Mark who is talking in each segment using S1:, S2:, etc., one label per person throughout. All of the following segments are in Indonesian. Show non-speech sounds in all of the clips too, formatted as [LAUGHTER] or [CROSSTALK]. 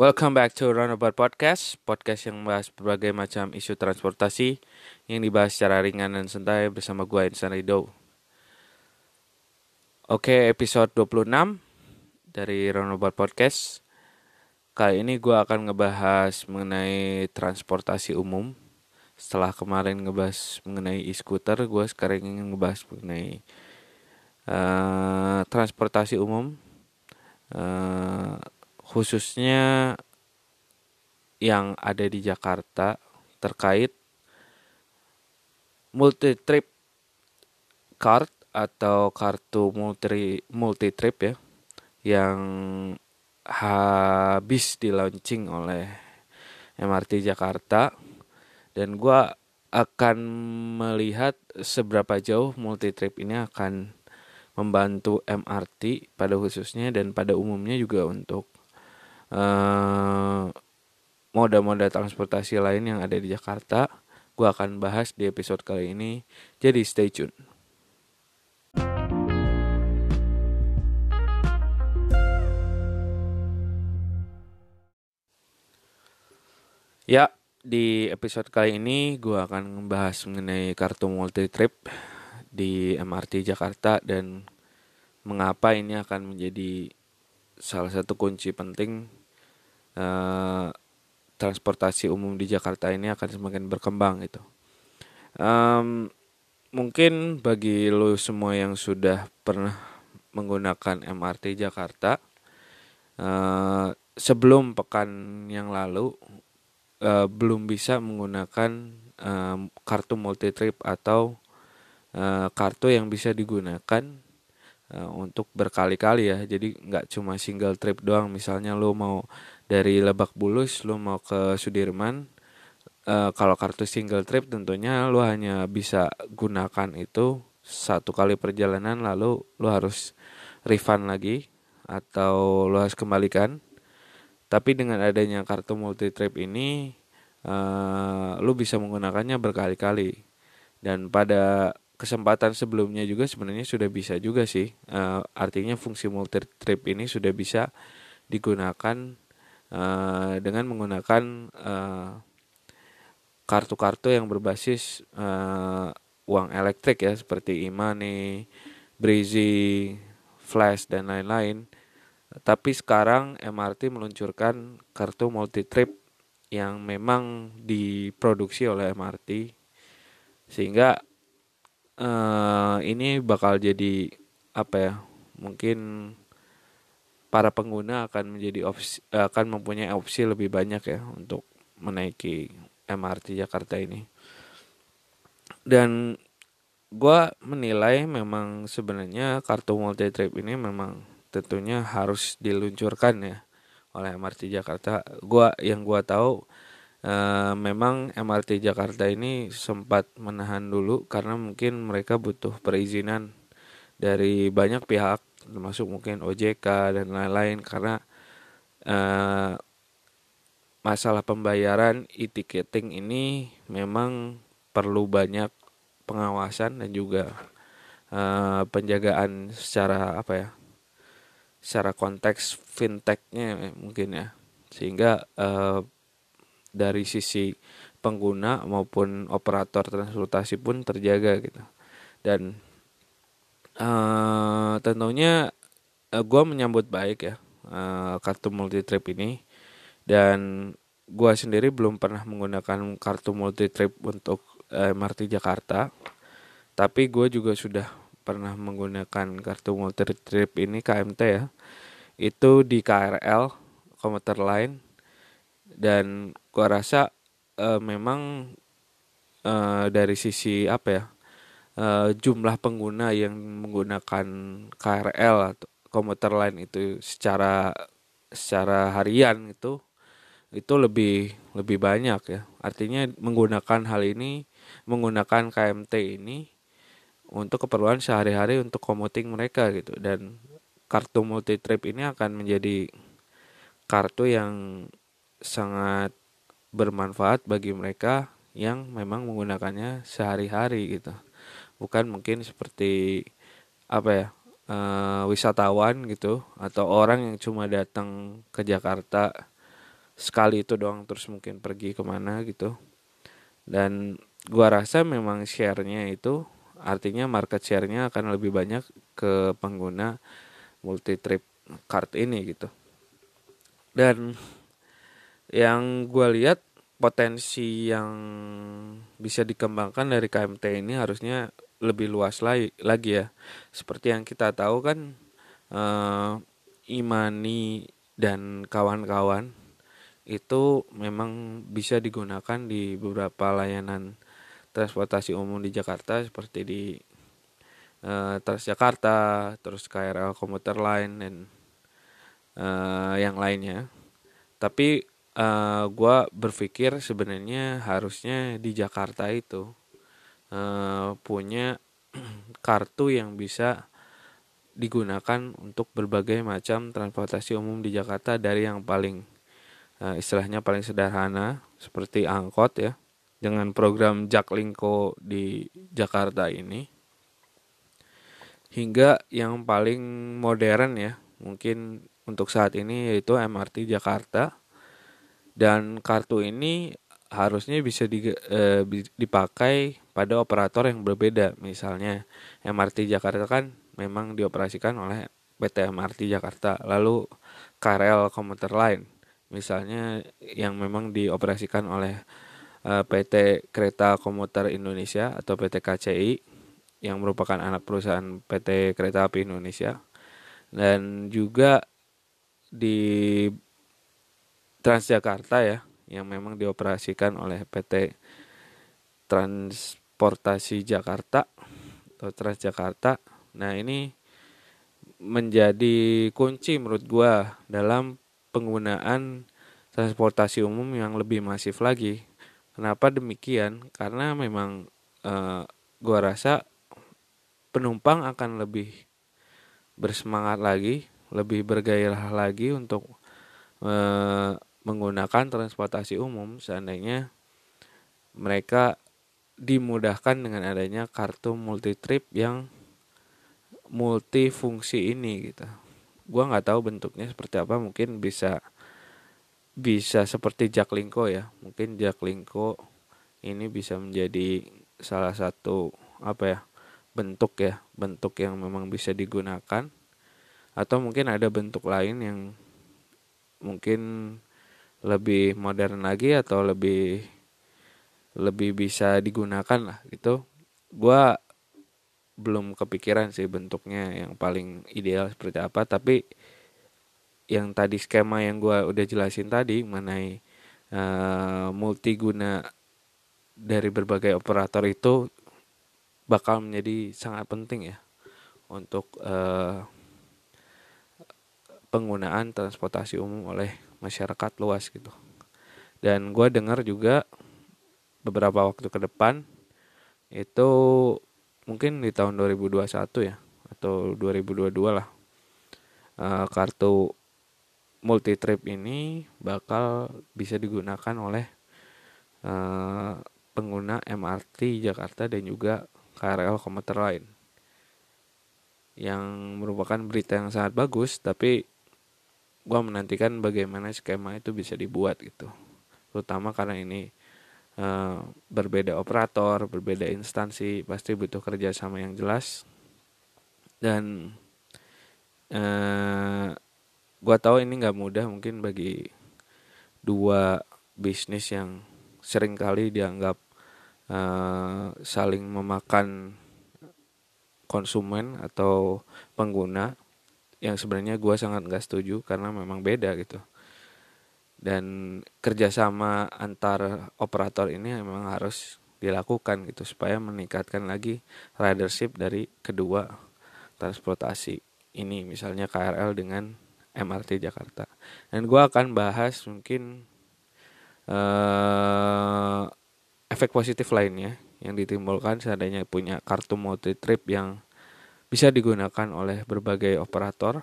S1: Welcome back to Runabout Podcast, podcast yang membahas berbagai macam isu transportasi yang dibahas secara ringan dan santai bersama gue Insan Rido. Oke, episode 26 dari Runabout Podcast. Kali ini gue akan ngebahas mengenai transportasi umum. Setelah kemarin ngebahas mengenai e-scooter, gue sekarang ingin ngebahas mengenai uh, transportasi umum. Uh, khususnya yang ada di Jakarta terkait multi trip card atau kartu multi multi trip ya yang habis di launching oleh MRT Jakarta. Dan gue akan melihat seberapa jauh multi trip ini akan membantu MRT pada khususnya dan pada umumnya juga untuk uh, moda-moda transportasi lain yang ada di Jakarta. Gue akan bahas di episode kali ini. Jadi stay tune. Ya, di episode kali ini gue akan membahas mengenai kartu multi trip di MRT Jakarta dan mengapa ini akan menjadi salah satu kunci penting uh, transportasi umum di Jakarta ini akan semakin berkembang gitu. Um, mungkin bagi lo semua yang sudah pernah menggunakan MRT Jakarta uh, sebelum pekan yang lalu uh, belum bisa menggunakan um, kartu multi trip atau uh, kartu yang bisa digunakan uh, untuk berkali-kali ya. Jadi nggak cuma single trip doang. Misalnya lo mau dari Lebak Bulus lu mau ke Sudirman uh, kalau kartu single trip tentunya lu hanya bisa gunakan itu satu kali perjalanan lalu lu harus refund lagi atau lu harus kembalikan. Tapi dengan adanya kartu multi trip ini uh, lu bisa menggunakannya berkali-kali. Dan pada kesempatan sebelumnya juga sebenarnya sudah bisa juga sih uh, artinya fungsi multi trip ini sudah bisa digunakan uh, dengan menggunakan uh, kartu-kartu yang berbasis uh, uang elektrik ya seperti e-money, Breezy, Flash dan lain-lain. Tapi sekarang MRT meluncurkan kartu multi trip yang memang diproduksi oleh MRT sehingga uh, ini bakal jadi apa ya mungkin para pengguna akan menjadi opsi, akan mempunyai opsi lebih banyak ya untuk menaiki MRT Jakarta ini. Dan gue menilai memang sebenarnya kartu multi trip ini memang tentunya harus diluncurkan ya oleh MRT Jakarta. Gua yang gua tahu e, memang MRT Jakarta ini sempat menahan dulu karena mungkin mereka butuh perizinan dari banyak pihak termasuk mungkin OJK dan lain-lain karena uh, masalah pembayaran e-ticketing ini memang perlu banyak pengawasan dan juga uh, penjagaan secara apa ya secara konteks fintechnya mungkin ya. Sehingga uh, dari sisi pengguna maupun operator transportasi pun terjaga gitu. Dan uh, tentunya uh, gue menyambut baik ya uh, kartu multi trip ini. Dan gue sendiri belum pernah menggunakan kartu multi trip untuk uh, MRT Jakarta. Tapi gue juga sudah pernah menggunakan kartu multi trip ini KMT ya. Itu di KRL komuter lain dan gue rasa uh, memang uh, dari sisi apa ya uh, jumlah pengguna yang menggunakan KRL atau komuter lain itu secara secara harian itu itu lebih lebih banyak ya. Artinya menggunakan hal ini menggunakan KMT ini untuk keperluan sehari-hari untuk komuting mereka gitu. Dan kartu multi trip ini akan menjadi kartu yang sangat bermanfaat bagi mereka yang memang menggunakannya sehari-hari gitu. Bukan mungkin seperti apa ya uh, wisatawan gitu atau orang yang cuma datang ke Jakarta sekali itu doang terus mungkin pergi ke mana gitu. Dan gua rasa memang sharenya itu artinya market sharenya akan lebih banyak ke pengguna multi trip card ini gitu. Dan yang gue lihat potensi yang bisa dikembangkan dari KMT ini harusnya lebih luas lagi, lagi ya seperti yang kita tahu kan uh, Imani dan kawan-kawan itu memang bisa digunakan di beberapa layanan transportasi umum di Jakarta seperti di uh, Transjakarta, terus KRL komuter Line dan uh, yang lainnya. Tapi uh, eh, gue berpikir sebenarnya harusnya di Jakarta itu uh, punya [CLEARS THROAT] kartu yang bisa digunakan untuk berbagai macam transportasi umum di Jakarta dari yang paling uh, istilahnya paling sederhana seperti angkot ya dengan program Jaklingko di Jakarta ini. Hingga yang paling modern ya mungkin untuk saat ini yaitu MRT Jakarta dan kartu ini harusnya bisa di, e, dipakai pada operator yang berbeda. Misalnya MRT Jakarta kan memang dioperasikan oleh PT MRT Jakarta lalu KRL komuter lain. Misalnya yang memang dioperasikan oleh Eh, PT Kereta Komuter Indonesia atau PT KCI yang merupakan anak perusahaan PT Kereta Api Indonesia. Dan juga di Transjakarta ya yang memang dioperasikan oleh PT Transportasi Jakarta atau Transjakarta. Nah, ini menjadi kunci menurut gua dalam penggunaan transportasi umum yang lebih masif lagi Kenapa demikian? Karena memang e, gua rasa penumpang akan lebih bersemangat lagi, lebih bergairah lagi untuk e, menggunakan transportasi umum seandainya mereka dimudahkan dengan adanya kartu multi trip yang multifungsi ini gitu. Gua nggak tahu bentuknya seperti apa, mungkin bisa bisa seperti Jaklingko ya mungkin Jaklingko ini bisa menjadi salah satu apa ya bentuk ya bentuk yang memang bisa digunakan atau mungkin ada bentuk lain yang mungkin lebih modern lagi atau lebih lebih bisa digunakan lah gitu. Gue belum kepikiran sih bentuknya yang paling ideal seperti apa tapi yang tadi skema yang gue udah jelasin tadi mengenai uh, multiguna dari berbagai operator itu bakal menjadi sangat penting ya untuk uh, penggunaan transportasi umum oleh masyarakat luas gitu. Dan gue dengar juga beberapa waktu ke depan itu mungkin di tahun 2021 ya atau 2022 lah uh, kartu multi trip ini bakal bisa digunakan oleh uh, pengguna MRT Jakarta dan juga KRL komuter lain yang merupakan berita yang sangat bagus tapi gua menantikan bagaimana skema itu bisa dibuat gitu. Terutama karena ini uh, berbeda operator berbeda instansi pasti butuh kerjasama yang jelas. Dan uh, gua tahu ini nggak mudah mungkin bagi dua bisnis yang sering kali dianggap uh, saling memakan konsumen atau pengguna yang sebenarnya gue sangat nggak setuju karena memang beda gitu dan kerjasama antar operator ini memang harus dilakukan gitu supaya meningkatkan lagi ridership dari kedua transportasi ini misalnya KRL dengan MRT Jakarta. Dan gue akan bahas mungkin uh, efek positif lainnya yang ditimbulkan seandainya punya kartu multi trip yang bisa digunakan oleh berbagai operator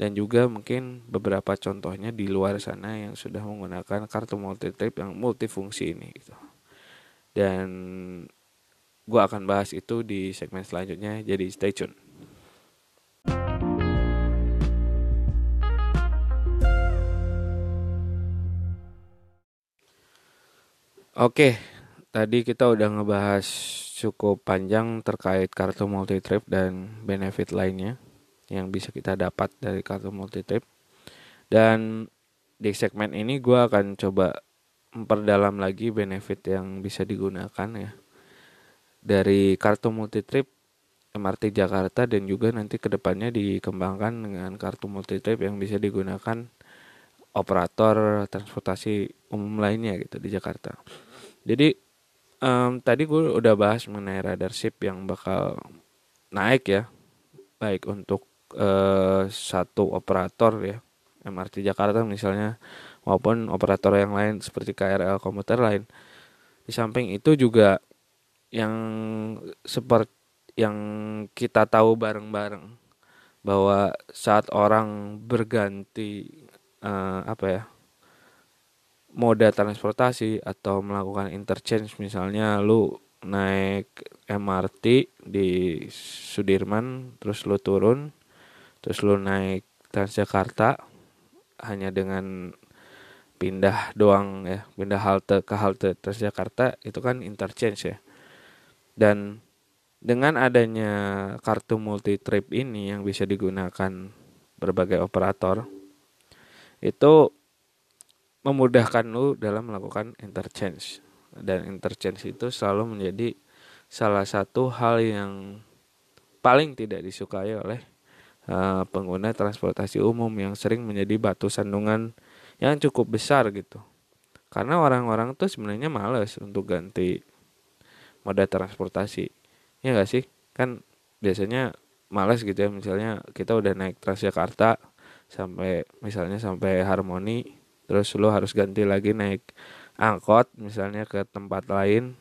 S1: dan juga mungkin beberapa contohnya di luar sana yang sudah menggunakan kartu multi trip yang multifungsi ini gitu. Dan gua akan bahas itu di segmen selanjutnya jadi stay tune. Oke, tadi kita udah ngebahas cukup panjang terkait kartu multi trip dan benefit lainnya yang bisa kita dapat dari kartu multi trip. Dan di segmen ini gue akan coba memperdalam lagi benefit yang bisa digunakan ya dari kartu multi trip MRT Jakarta dan juga nanti ke depannya dikembangkan dengan kartu multi trip yang bisa digunakan operator transportasi umum lainnya gitu di Jakarta. Jadi um, tadi gue udah bahas mengenai radarship yang bakal naik ya, baik untuk uh, satu operator ya MRT Jakarta misalnya maupun operator yang lain seperti KRL komuter lain. Di samping itu juga yang seperti yang kita tahu bareng-bareng bahwa saat orang berganti uh, apa ya moda transportasi atau melakukan interchange misalnya lu naik MRT di Sudirman terus lu turun terus lu naik Transjakarta hanya dengan pindah doang ya pindah halte ke halte Transjakarta itu kan interchange ya. Dan dengan adanya kartu multi trip ini yang bisa digunakan berbagai operator itu memudahkan lu dalam melakukan interchange. Dan interchange itu selalu menjadi salah satu hal yang paling tidak disukai oleh uh, pengguna transportasi umum yang sering menjadi batu sandungan yang cukup besar gitu. Karena orang-orang tuh sebenarnya males untuk ganti moda transportasi. Ya gak sih? Kan biasanya malas gitu ya. Misalnya kita udah naik Transjakarta sampai misalnya sampai Harmoni terus lo harus ganti lagi naik angkot misalnya ke tempat lain.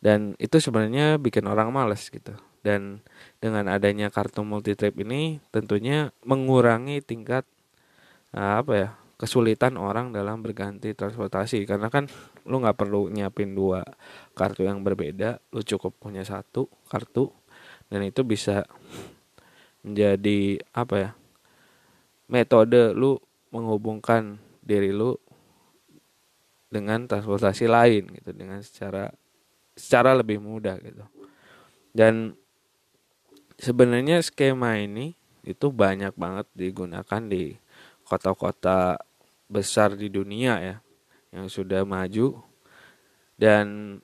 S1: Dan itu sebenarnya bikin orang males gitu. Dan dengan adanya kartu multi trip ini tentunya mengurangi tingkat apa ya kesulitan orang dalam berganti transportasi. Karena kan lu nggak perlu nyiapin dua kartu yang berbeda lu cukup punya satu kartu. Dan itu bisa menjadi apa ya metode lu menghubungkan diri lu dengan transportasi lain gitu dengan secara secara lebih mudah gitu dan sebenarnya skema ini itu banyak banget digunakan di kota-kota besar di dunia ya yang sudah maju dan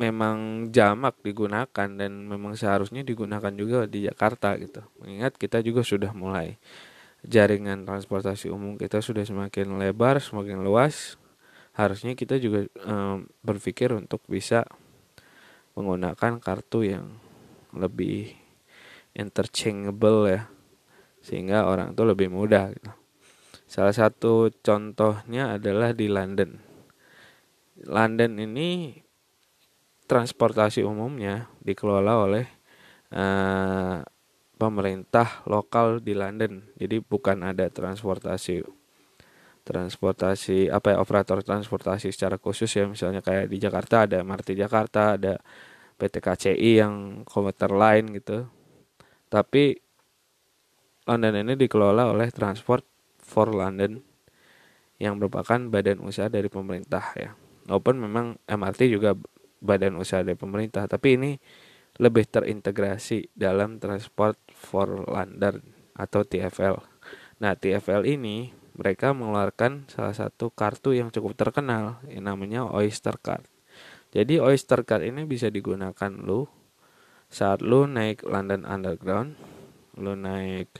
S1: memang jamak digunakan dan memang seharusnya digunakan juga di Jakarta gitu. Mengingat kita juga sudah mulai jaringan transportasi umum kita sudah semakin lebar, semakin luas. Harusnya kita juga um, berpikir untuk bisa menggunakan kartu yang lebih interchangeable ya. Sehingga orang itu lebih mudah gitu. Salah satu contohnya adalah di London. London ini transportasi umumnya dikelola oleh uh, pemerintah lokal di London. Jadi bukan ada transportasi transportasi apa ya operator transportasi secara khusus ya misalnya kayak di Jakarta ada MRT Jakarta, ada PT KCI yang komuter lain gitu. Tapi London ini dikelola oleh Transport for London yang merupakan badan usaha dari pemerintah ya. Walaupun memang MRT juga badan usaha dari pemerintah, tapi ini lebih terintegrasi dalam Transport for London atau TFL. Nah, TFL ini mereka mengeluarkan salah satu kartu yang cukup terkenal yang namanya Oyster Card. Jadi Oyster Card ini bisa digunakan lu saat lu naik London Underground, lu naik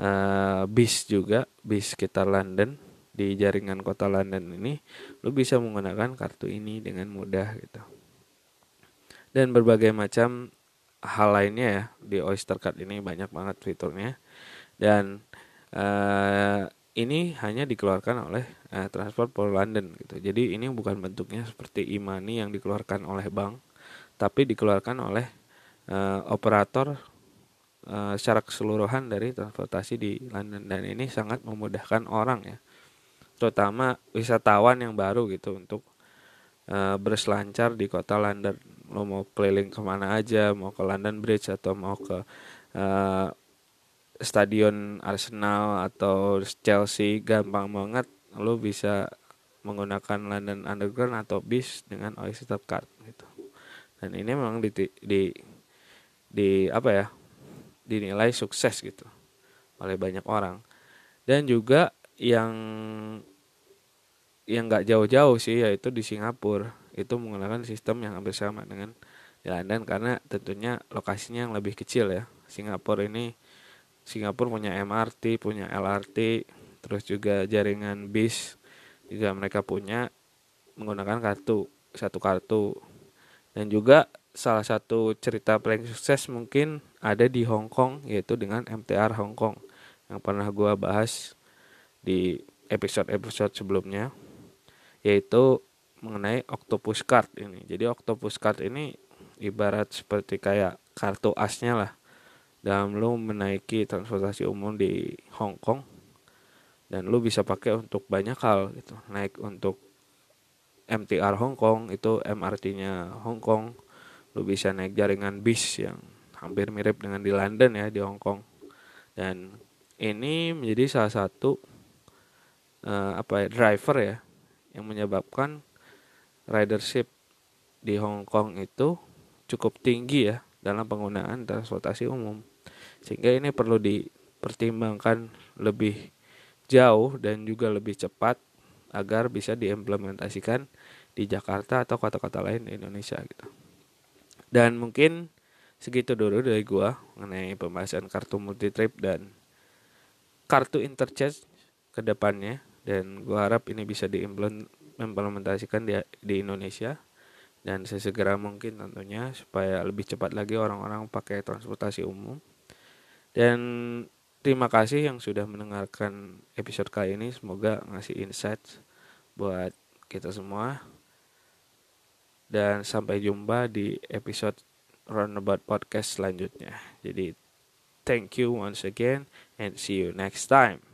S1: uh, bis juga bis sekitar London di jaringan kota London ini lu bisa menggunakan kartu ini dengan mudah gitu dan berbagai macam hal lainnya ya. Di Oyster Card ini banyak banget fiturnya. Dan uh, ini hanya dikeluarkan oleh uh, Transport for London gitu. Jadi ini bukan bentuknya seperti e-money yang dikeluarkan oleh bank tapi dikeluarkan oleh uh, operator uh, secara keseluruhan dari transportasi di London. Dan ini sangat memudahkan orang ya. Terutama wisatawan yang baru gitu untuk uh, berselancar di kota London. Lo mau keliling ke mana aja mau ke London Bridge atau mau ke uh, stadion Arsenal atau Chelsea gampang banget. Lo bisa menggunakan London Underground atau bis dengan Oyster Card gitu. Dan ini memang di, di di apa ya dinilai sukses gitu oleh banyak orang. Dan juga yang yang nggak jauh-jauh sih yaitu di Singapura. Itu menggunakan sistem yang hampir sama dengan di London karena tentunya lokasinya yang lebih kecil ya. Singapura ini Singapura punya MRT punya LRT terus juga jaringan bis juga mereka punya menggunakan kartu satu kartu. Dan juga salah satu cerita paling sukses mungkin ada di Hong Kong yaitu dengan MTR Hong Kong yang pernah gue bahas di episode-episode sebelumnya yaitu mengenai Octopus Card ini. Jadi Octopus Card ini ibarat seperti kayak kartu asnya lah. Dalam lu menaiki transportasi umum di Hong Kong dan lu bisa pakai untuk banyak hal gitu. Naik untuk MTR Hong Kong itu MRT-nya Hong Kong. Lu bisa naik jaringan bis yang hampir mirip dengan di London ya di Hong Kong. Dan ini menjadi salah satu uh, apa ya driver ya yang menyebabkan ridership di Hong Kong itu cukup tinggi ya dalam penggunaan transportasi umum sehingga ini perlu dipertimbangkan lebih jauh dan juga lebih cepat agar bisa diimplementasikan di Jakarta atau kota-kota lain di Indonesia gitu. Dan mungkin segitu dulu dari gua mengenai pembahasan kartu multi trip dan kartu interchange ke depannya dan gua harap ini bisa diimplementasikan di, di Indonesia dan sesegera mungkin tentunya supaya lebih cepat lagi orang-orang pakai transportasi umum. Dan Terima kasih yang sudah mendengarkan episode kali ini. Semoga ngasih insight buat kita semua. Dan sampai jumpa di episode Roundabout Podcast selanjutnya. Jadi, thank you once again and see you next time.